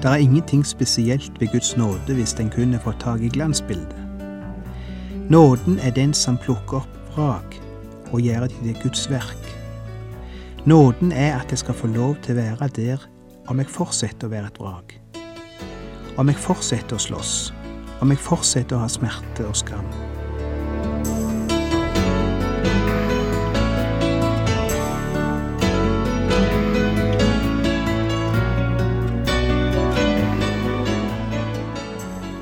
Det er ingenting spesielt ved Guds nåde hvis den kunne fått tak i glansbildet. Nåden er den som plukker opp vrak og gjør det til Guds verk. Nåden er at jeg skal få lov til å være der om jeg fortsetter å være et vrak. Om jeg fortsetter å slåss. Om jeg fortsetter å ha smerte og skam.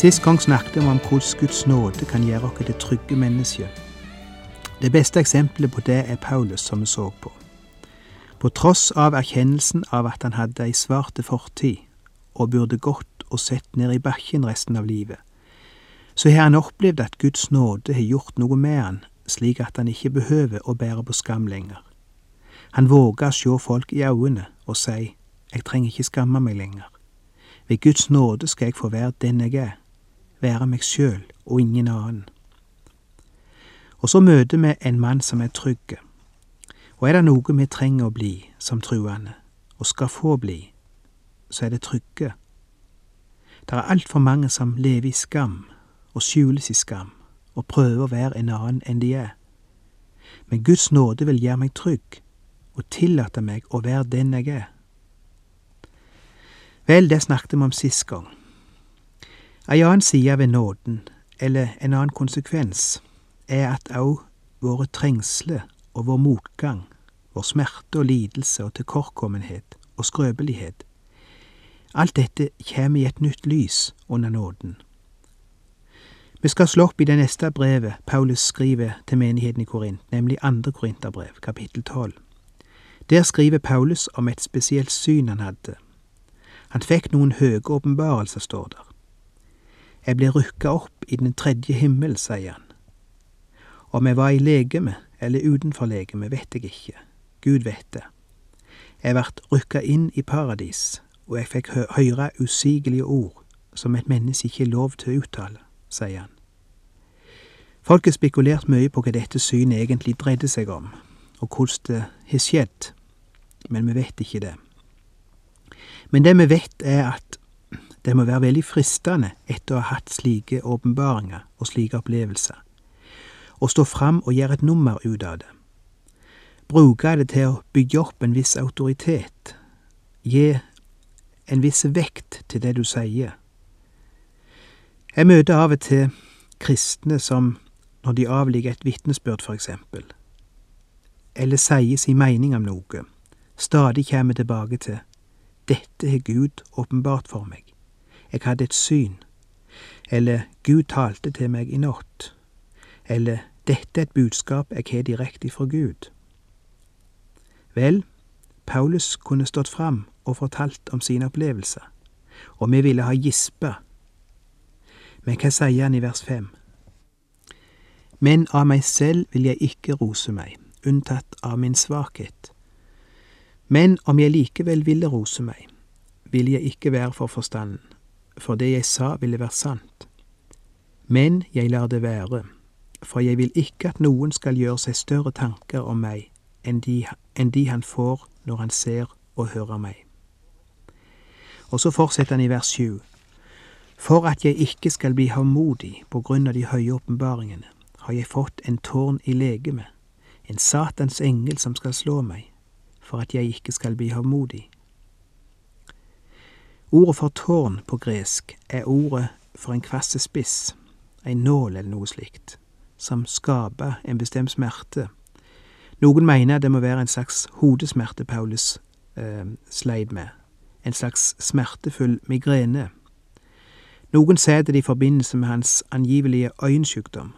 Sist gang snakket vi om hvordan Guds nåde kan gjøre oss til trygge mennesker. Det beste eksempelet på det er Paulus, som vi så på. På tross av erkjennelsen av at han hadde ei svarte fortid og burde gått og sett ned i bakken resten av livet, så har han opplevd at Guds nåde har gjort noe med han, slik at han ikke behøver å bære på skam lenger. Han våger å se folk i øynene og si, jeg trenger ikke skamme meg lenger. Ved Guds nåde skal jeg få være den jeg er, være meg sjøl og ingen annen. Og så møter vi en mann som er trygg. Og er det noe vi trenger å bli som truende, og skal få bli, så er det trygge. Det er altfor mange som lever i skam og skjules i skam og prøver å være en annen enn de er. Men Guds nåde vil gjøre meg trygg og tillate meg å være den jeg er. Vel, det snakket vi om sist gang. Ei annen side ved nåden, eller en annen konsekvens, er at òg våre trengsler og vår motgang, vår smerte og lidelse og tilkortkommenhet og skrøpelighet, alt dette kommer i et nytt lys under nåden. Vi skal slå opp i det neste brevet Paulus skriver til menigheten i Korint, nemlig andre Korinterbrev, kapittel tolv. Der skriver Paulus om et spesielt syn han hadde. Han fikk noen høye åpenbarelser, står der. Jeg ble rykka opp i den tredje himmel, sier han. Om jeg var i legeme eller utenfor legeme, vet jeg ikke. Gud vet det. Jeg vart rykka inn i paradis, og jeg fikk hø høre usigelige ord som et menneske ikke er lov til å uttale, sier han. Folk har spekulert mye på hva dette synet egentlig dreide seg om, og hvordan det har skjedd, men vi vet ikke det. Men det vi vet, er at det må være veldig fristende etter å ha hatt slike åpenbaringer og slike opplevelser, å stå fram og gjøre et nummer ut av det. Bruke det til å bygge opp en viss autoritet, gi en viss vekt til det du sier. Jeg møter av og til kristne som, når de avligger et vitnesbyrd, for eksempel, eller sier sin mening om noe, stadig kommer tilbake til dette har Gud åpenbart for meg. Jeg hadde et syn. Eller Gud talte til meg i natt. Eller dette er et budskap jeg har direkte fra Gud. Vel, Paulus kunne stått fram og fortalt om sine opplevelser, og vi ville ha gispa. Men hva sier han i vers fem? Men av meg selv vil jeg ikke rose meg, unntatt av min svakhet. Men om jeg likevel ville rose meg, ville jeg ikke være for forstanden, for det jeg sa ville være sant. Men jeg lar det være, for jeg vil ikke at noen skal gjøre seg større tanker om meg enn de, enn de han får når han ser og hører meg. Og så fortsetter han i vers sju. For at jeg ikke skal bli havmodig på grunn av de høye åpenbaringene, har jeg fått en tårn i legeme, en Satans engel som skal slå meg, for at jeg ikke skal bli havmodig. Ordet for tårn på gresk er ordet for en kvassespiss, en nål eller noe slikt, som skaper en bestemt smerte. Noen mener det må være en slags hodesmerte Paulus eh, sleit med, en slags smertefull migrene. Noen ser det i forbindelse med hans angivelige øyensykdom.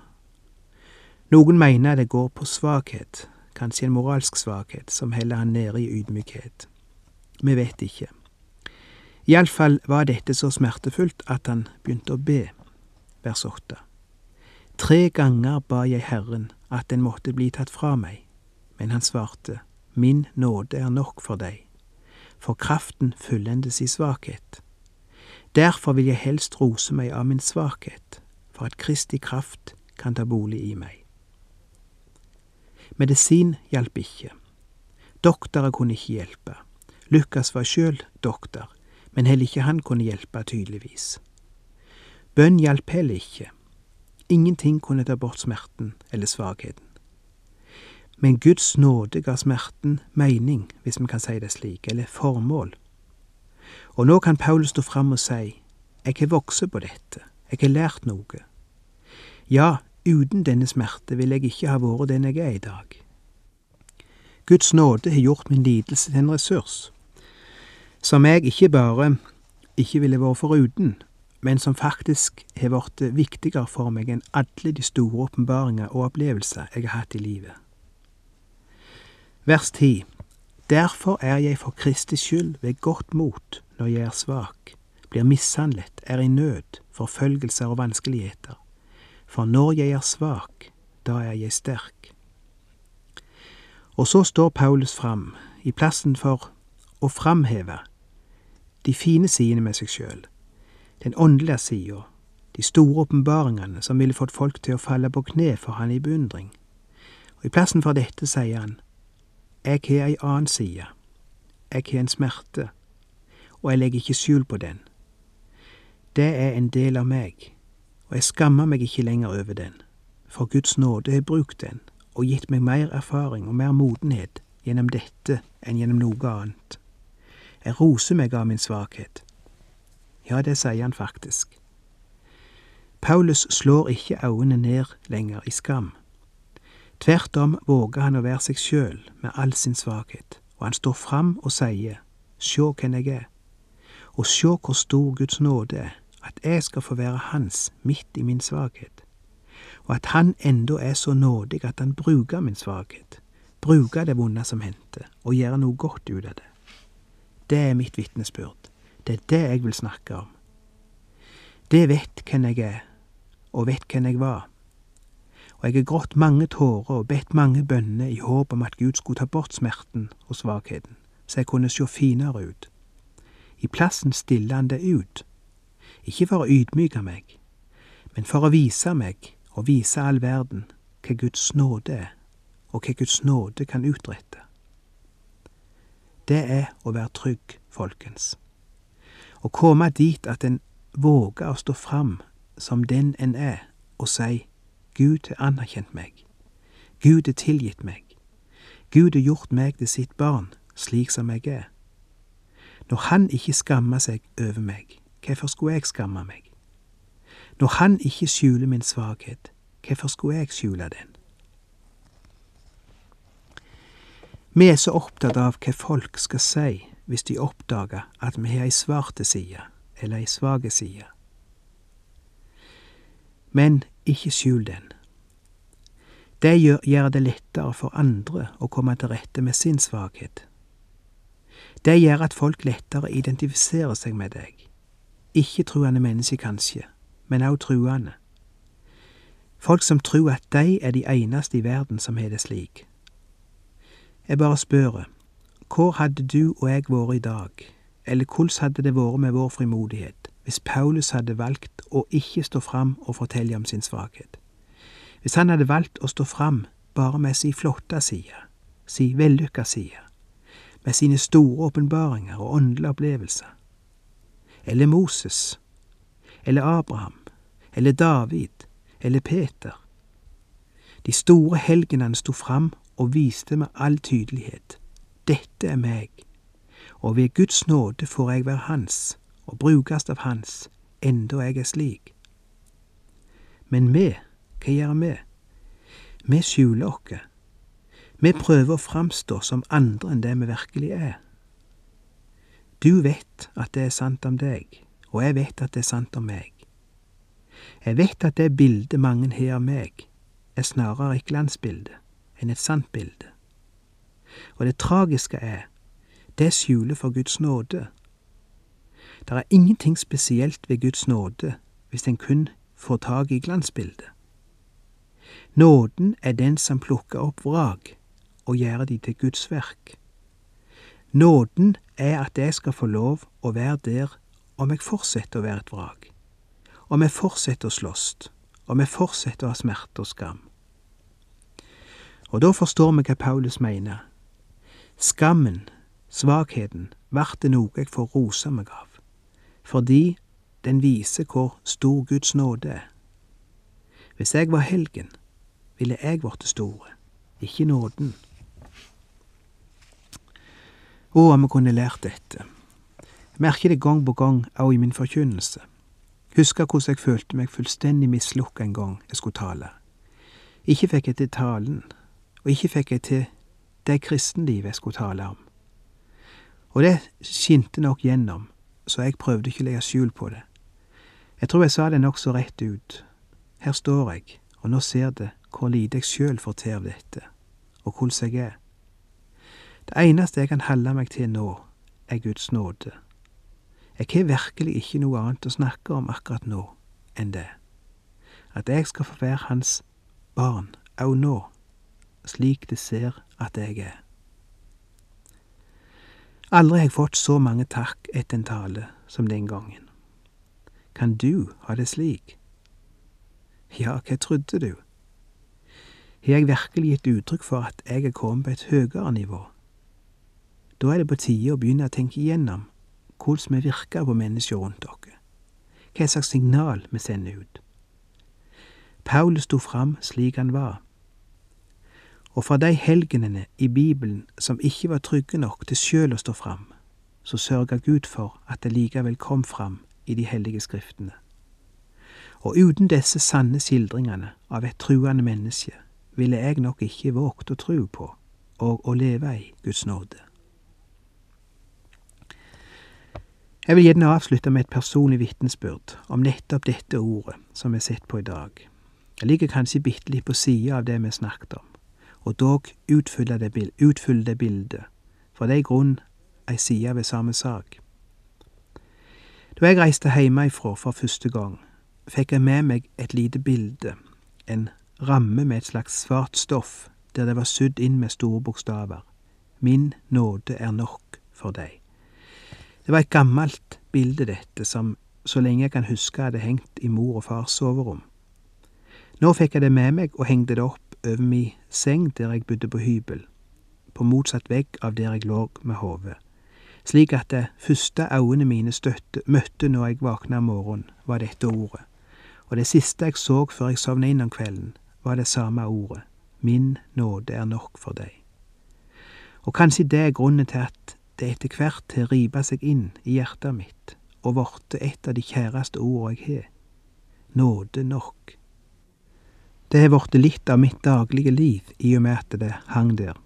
Noen mener det går på svakhet, kanskje en moralsk svakhet, som heller han nede i ydmykhet. Vi vet ikke. Iallfall var dette så smertefullt at han begynte å be. Vers åtte. Tre ganger ba jeg Herren at den måtte bli tatt fra meg, men han svarte, Min nåde er nok for deg, for kraften fullendes i svakhet. Derfor vil jeg helst rose meg av min svakhet, for at Kristi kraft kan ta bolig i meg. Medisin hjalp ikke. Doktorer kunne ikke hjelpe. Lukas var sjøl doktor, men heller ikke han kunne hjelpe, tydeligvis. Bønn hjalp heller ikke. Ingenting kunne ta bort smerten eller svakheten. Men Guds nåde ga smerten mening, hvis vi kan si det slik, eller formål. Og nå kan Paulus stå fram og si, jeg har vokst på dette, jeg har lært noe. Ja, uten denne smerte ville jeg ikke ha vært den jeg er i dag. Guds nåde har gjort min lidelse til en ressurs, som jeg ikke bare ikke ville vært foruten, men som faktisk har blitt viktigere for meg enn alle de store åpenbaringer og opplevelser jeg har hatt i livet. Vers 10 Derfor er jeg for Kristi skyld ved godt mot når jeg er svak, blir mishandlet, er i nød, forfølgelser og vanskeligheter. For når jeg er svak, da er jeg sterk. Og så står Paulus fram, i plassen for å framheve de fine sidene med seg sjøl, den åndelige sida, de store åpenbaringene som ville fått folk til å falle på kne for han i beundring. Og i plassen for dette sier han, jeg har ei annen side, jeg har en smerte, og jeg legger ikke skjul på den. Det er en del av meg, og jeg skammer meg ikke lenger over den, for Guds nåde har brukt den og gitt meg mer erfaring og mer modenhet gjennom dette enn gjennom noe annet. Jeg roser meg av min svakhet. Ja, det sier han faktisk. Paulus slår ikke øynene ned lenger i skam. Tvert om våger han å være seg sjøl med all sin svakhet, og han står fram og sier, Sjå hvem jeg er, og sjå hvor stor Guds nåde er, at jeg skal få være hans midt i min svakhet, og at han enda er så nådig at han bruker min svakhet, bruker det vonde som hendte, og gjør noe godt ut av det. Det er mitt vitnesbyrd. Det er det jeg vil snakke om. Det vet hvem jeg er, og vet hvem jeg var. Og jeg har grått mange tårer og bedt mange bønner i håp om at Gud skulle ta bort smerten og svakheten, så jeg kunne se finere ut. I plassen stiller han det ut, ikke for å ydmyke meg, men for å vise meg og vise all verden hva Guds nåde er, og hva Guds nåde kan utrette. Det er å være trygg, folkens. Å komme dit at en våger å stå fram som den en er, og si Gud har anerkjent meg, Gud har tilgitt meg, Gud har gjort meg til sitt barn, slik som jeg er. Når Han ikke skammer seg over meg, hvorfor skulle jeg skamme meg? Når Han ikke skjuler min svakhet, hvorfor skulle jeg skjule den? Vi er så opptatt av hva folk skal si hvis de oppdager at vi har ei svarte side eller ei svake side. Men ikke skjul den. Det gjør, gjør det lettere for andre å komme til rette med sin svakhet. Det gjør at folk lettere identifiserer seg med deg. Ikke truende mennesker, kanskje, men også truende. Folk som tror at de er de eneste i verden som har det slik. Jeg bare spør, hvor hadde du og jeg vært i dag, eller hvordan hadde det vært med vår frimodighet, hvis Paulus hadde valgt å ikke stå fram og fortelle om sin svakhet? Hvis han hadde valgt å stå fram bare med si flotte side, si vellykka side, med sine store åpenbaringer og åndelige opplevelser? Eller Moses, eller Abraham, eller David, eller Peter? De store helgenene sto fram og viste med all tydelighet dette er meg, og ved Guds nåde får jeg være Hans og brukast av Hans, enda jeg er slik. Men vi, hva gjør vi? Vi skjuler oss. Vi prøver å framstå som andre enn det vi virkelig er. Du vet at det er sant om deg, og jeg vet at det er sant om meg. Jeg vet at det bildet mange har av meg, er snarere et glansbilde enn et sant bilde. Og det tragiske er, det skjuler for Guds nåde. Det er ingenting spesielt ved Guds nåde hvis en kun får tak i glansbildet. Nåden er den som plukker opp vrak og gjør de til Guds verk. Nåden er at jeg skal få lov å være der om jeg fortsetter å være et vrak, om jeg fortsetter å slåss, om jeg fortsetter å ha smerte og skam. Og da forstår vi hva Paulus mener. Skammen, svakheten, vart det noe jeg får rose meg av, fordi den viser hvor stor Guds nåde er. Hvis jeg var helgen, ville jeg blitt store, ikke nåden. Å, om vi kunne lært dette. Jeg merker det gang på gang òg i min forkynnelse. Husker hvordan jeg følte meg fullstendig mislukka en gang jeg skulle tale. Ikke fikk til talen, og ikke fikk jeg til det kristenlivet jeg skulle tale om. Og det skinte nok gjennom, så jeg prøvde ikke å legge skjul på det. Jeg tror jeg sa det nokså rett ut. Her står jeg, og nå ser det hvor lite jeg sjøl får til av dette, og hvordan jeg er. Det eneste jeg kan holde meg til nå, er Guds nåde. Jeg har virkelig ikke noe annet å snakke om akkurat nå enn det. At jeg skal få være hans barn òg nå, slik det ser at jeg er. Aldri har jeg fått så mange takk etter en tale som den gangen. Kan du ha det slik? Ja, hva trodde du? Har jeg virkelig gitt uttrykk for at jeg er kommet på et høyere nivå? Da er det på tide å begynne å tenke igjennom hvordan vi virker på mennesker rundt oss, hva slags signal vi sender ut. Paulus sto fram slik han var, og for de helgenene i Bibelen som ikke var trygge nok til sjøl å stå fram, så sørga Gud for at det likevel kom fram i de hellige skriftene. Og uten disse sanne skildringene av et truende menneske ville jeg nok ikke våget å tro på og å leve i Guds nåde. Jeg vil gjerne avslutte med et personlig vitnesbyrd om nettopp dette ordet som vi har sett på i dag. Det ligger kanskje bitte litt på sida av det vi snakket om, og dog utfyller det, utfyller det bildet, for det er i grunn ei side ved samme sak. Da jeg reiste hjemmefra for første gang, fikk jeg med meg et lite bilde, en ramme med et slags svart stoff der det var sydd inn med store bokstaver. Min nåde er nok for deg. Det var et gammelt bilde, dette, som så lenge jeg kan huske hadde hengt i mor og fars soverom. Nå fikk jeg det med meg og hengte det opp over mi seng der jeg bodde på hybel, på motsatt vegg av der jeg lå med hodet, slik at det første øynene mine støtte, møtte når jeg våkna om morgenen, var dette ordet, og det siste jeg så før jeg sovna inn om kvelden, var det samme ordet, min nåde er nok for deg. Og kanskje det er grunnen til at det etter hvert har ripa seg inn i hjertet mitt og blitt et av de kjæreste ordene jeg har. Nåde nok. Det har blitt litt av mitt daglige liv i og med at det hang der.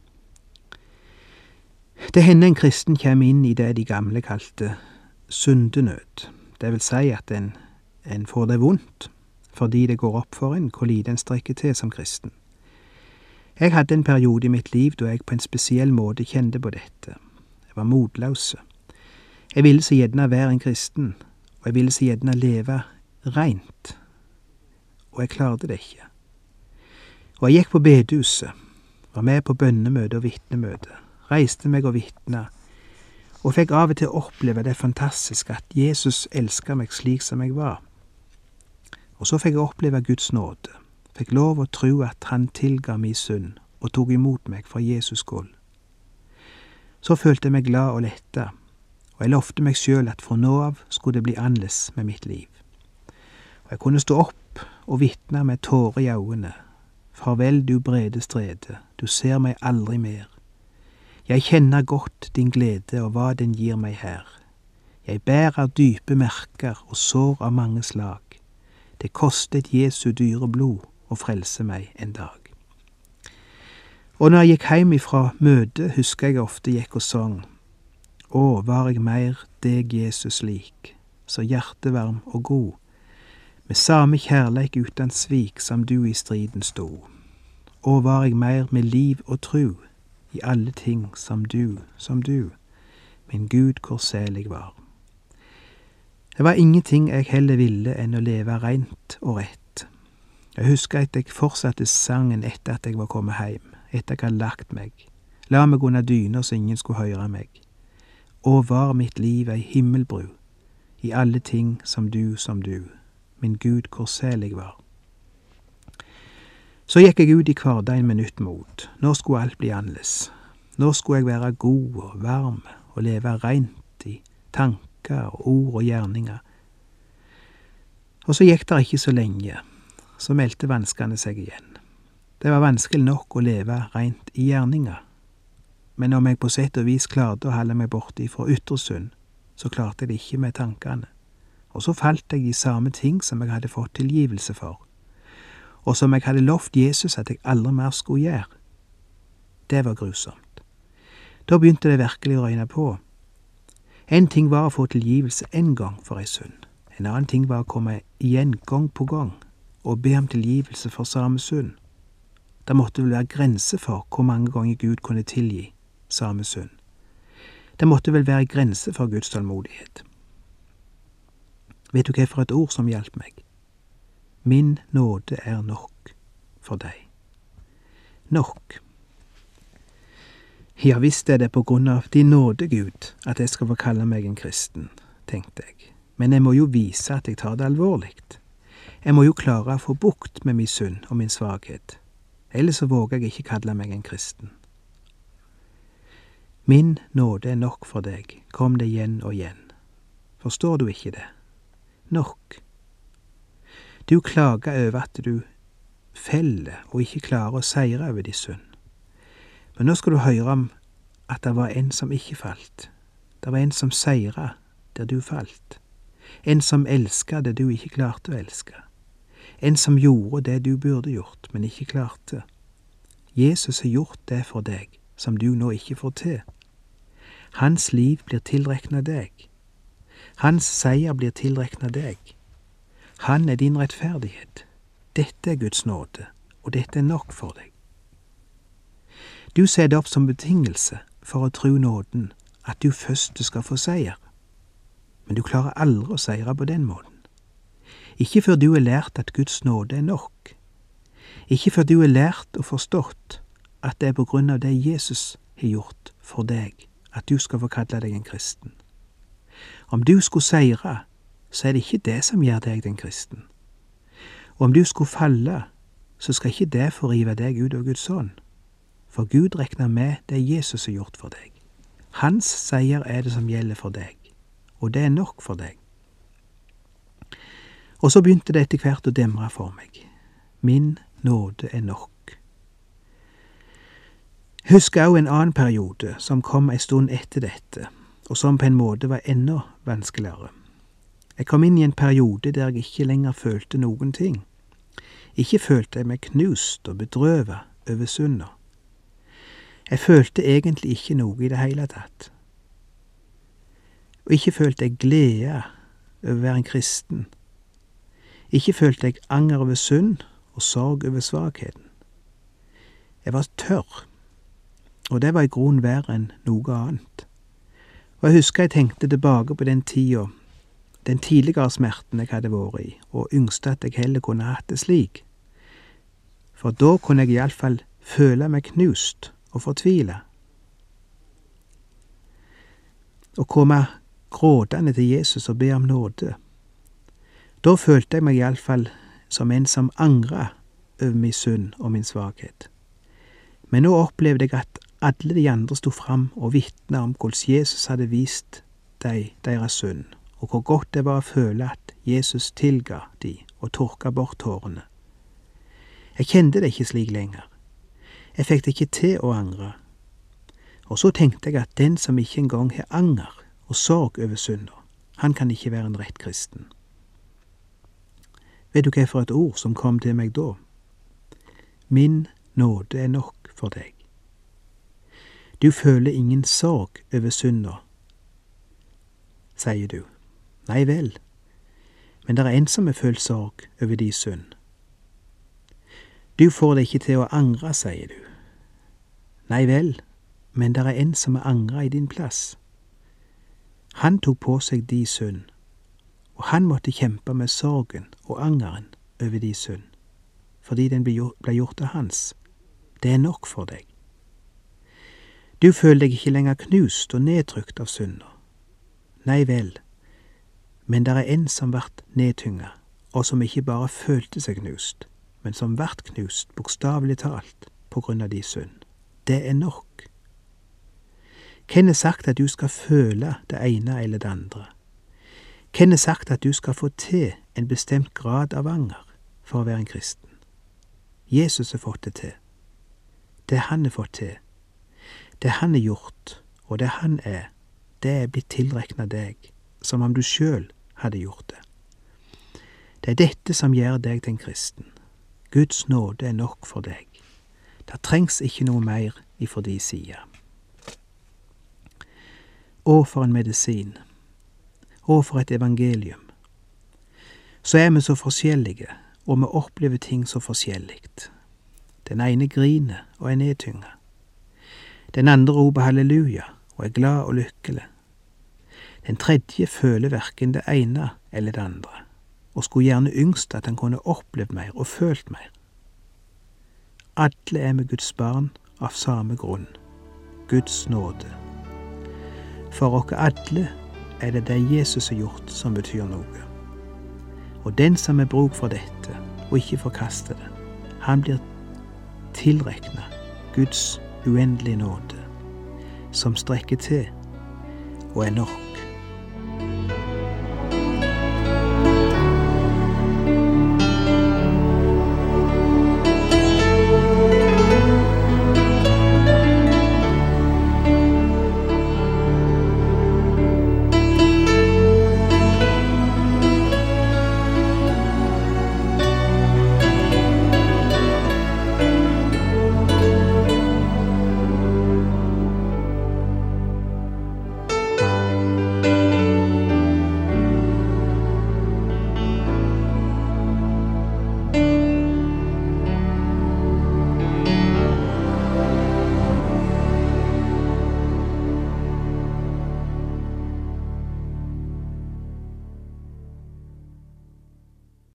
Det hender en kristen kommer inn i det de gamle kalte syndenød, det vil si at en, en får det vondt fordi det går opp for en hvor lite en strekker til som kristen. Jeg hadde en periode i mitt liv da jeg på en spesiell måte kjente på dette. Jeg var motløs. Jeg ville så gjerne være en kristen, og jeg ville så gjerne leve reint, og jeg klarte det ikke. Og jeg gikk på bedehuset, var med på bønnemøte og vitnemøte, reiste meg og vitna, og fikk av og til oppleve det fantastiske at Jesus elska meg slik som jeg var. Og så fikk jeg oppleve Guds nåde, fikk lov å tro at Han tilga mi synd og tok imot meg for Jesus skyld. Så følte jeg meg glad og letta, og jeg lovte meg sjøl at fra nå av skulle det bli annerledes med mitt liv. Og jeg kunne stå opp og vitne med tårer i øynene. Farvel, du brede strede, du ser meg aldri mer. Jeg kjenner godt din glede og hva den gir meg her. Jeg bærer dype merker og sår av mange slag. Det kostet Jesu dyre blod å frelse meg en dag. Og når jeg gikk hjem ifra møtet, husker jeg ofte gikk og sang. Å, var jeg mer deg, Jesus, lik, så hjertevarm og god, med same kjærleik utan svik som du i striden stod. Å, var jeg mer med liv og tru, i alle ting som du, som du, min Gud, hvor sel jeg var. Det var ingenting jeg heller ville enn å leve reint og rett. Jeg husker at jeg fortsatte sangen etter at jeg var kommet heim, etter at jeg hadde lagt meg, la meg under dyna så ingen skulle høre meg. Å, var mitt liv ei himmelbru, i alle ting som du som du, min Gud, hvor sel jeg var. Så gikk jeg ut i hverdagen med nytt mot, nå skulle alt bli annerledes. Nå skulle jeg være god og varm og leve reint i tanker og ord og gjerninger. Og så gikk det ikke så lenge, så meldte vanskene seg igjen. Det var vanskelig nok å leve reint i gjerninger, men om jeg på sett og vis klarte å holde meg borte fra Yttersund, så klarte jeg det ikke med tankene, og så falt jeg i samme ting som jeg hadde fått tilgivelse for, og som jeg hadde lovt Jesus at jeg aldri mer skulle gjøre. Det var grusomt. Da begynte det virkelig å røyne på. En ting var å få tilgivelse én gang for ei synd, en annen ting var å komme igjen gang på gang og be om tilgivelse for samme synd. Det måtte vel være grenser for hvor mange ganger Gud kunne tilgi samme synd. Det måtte vel være grenser for Guds tålmodighet. Vet du hva for et ord som hjalp meg? Min nåde er nok for deg. Nok. Ja visst er det på grunn av din nåde, Gud, at jeg skal få kalle meg en kristen, tenkte jeg, men jeg må jo vise at jeg tar det alvorlig. Jeg må jo klare å få bukt med min synd og min svakhet, ellers så våger jeg ikke kalle meg en kristen. Min nåde er nok for deg, kom det igjen og igjen. Forstår du ikke det? Nok. Du klager over at du feller og ikke klarer å seire over din synd. Men nå skal du høre om at det var en som ikke falt. Det var en som seira der du falt. En som elska det du ikke klarte å elske. En som gjorde det du burde gjort, men ikke klarte. Jesus har gjort det for deg som du nå ikke får til. Hans liv blir tilrekna deg. Hans seier blir tilrekna deg. Han er din rettferdighet. Dette er Guds nåde, og dette er nok for deg. Du setter opp som betingelse for å tru nåden at du først skal få seier, men du klarer aldri å seire på den måten. Ikke før du har lært at Guds nåde er nok. Ikke før du har lært og forstått at det er på grunn av det Jesus har gjort for deg, at du skal få kalle deg en kristen. Om du skulle seire, så er det ikke det som gjør deg den kristen. Og om du skulle falle, så skal ikke det få rive deg ut av Guds ånd. For Gud regner med det Jesus har gjort for deg. Hans seier er det som gjelder for deg, og det er nok for deg. Og så begynte det etter hvert å demre for meg. Min nåde er nok. Husker òg en annen periode som kom ei stund etter dette, og som på en måte var enda vanskeligere. Jeg kom inn i en periode der jeg ikke lenger følte noen ting. Ikke følte jeg meg knust og bedrøvet over synda. Jeg følte egentlig ikke noe i det hele tatt. Og ikke følte jeg glede over å være en kristen. Ikke følte jeg anger over synd og sorg over svakheten. Jeg var tørr, og det var i grunnen verre enn noe annet. Og jeg husker jeg tenkte tilbake på den tida, den tidligere smerten jeg hadde vært i, og yngste at jeg heller kunne hatt det slik. For da kunne jeg iallfall føle meg knust og fortvile. Å komme gråtende til Jesus og be om nåde. Da følte jeg meg iallfall som en som angra over min synd og min svakhet. Men nå opplevde jeg at alle de andre sto fram og vitna om hvordan Jesus hadde vist dem deres synd, og hvor godt det var å føle at Jesus tilga de og tørka bort tårene. Jeg kjente det ikke slik lenger. Jeg fikk det ikke til å angre. Og så tenkte jeg at den som ikke engang har anger og sorg over synda, han kan ikke være en rett kristen. Vet du hva for et ord som kom til meg da? Min nåde er nok for deg. Du føler ingen sorg over synda, sier du. Nei vel, men det er en som har følt sorg over de synd. Du får det ikke til å angre, sier du. Nei vel, men det er en som har angra i din plass. Han tok på seg de synd, og han måtte kjempe med sorgen og angeren over de synd, fordi den ble gjort av hans. Det er nok for deg. Du føler deg ikke lenger knust og nedtrykt av synda. Nei vel, men det er en som vart nedtynga, og som ikke bare følte seg knust, men som vart knust, bokstavelig talt, på grunn av de synd. Det er nok. Hvem er sagt at du skal føle det ene eller det andre? Hvem er sagt at du skal få til en bestemt grad av anger for å være en kristen? Jesus har fått det til. Det han har fått til, det han er gjort, og det han er, det er blitt tilrekna deg, som om du sjøl hadde gjort det. Det er dette som gjør deg til en kristen. Guds nåde er nok for deg. Det trengs ikke noe mer ifra de side. Å, for en medisin. Å, for et evangelium. Så er vi så forskjellige, og vi opplever ting så forskjellig. Den ene griner og er nedtynga. Den andre roper halleluja og er glad og lykkelig. Den tredje føler verken det ene eller det andre, og skulle gjerne yngst at han kunne opplevd mer og følt mer. Alle er vi Guds barn av samme grunn, Guds nåde. For oss alle er det det Jesus har gjort som betyr noe. Og den som har bruk for dette, og ikke forkaster det, han blir tilregna Guds uendelige nåde, som strekker til og er nok.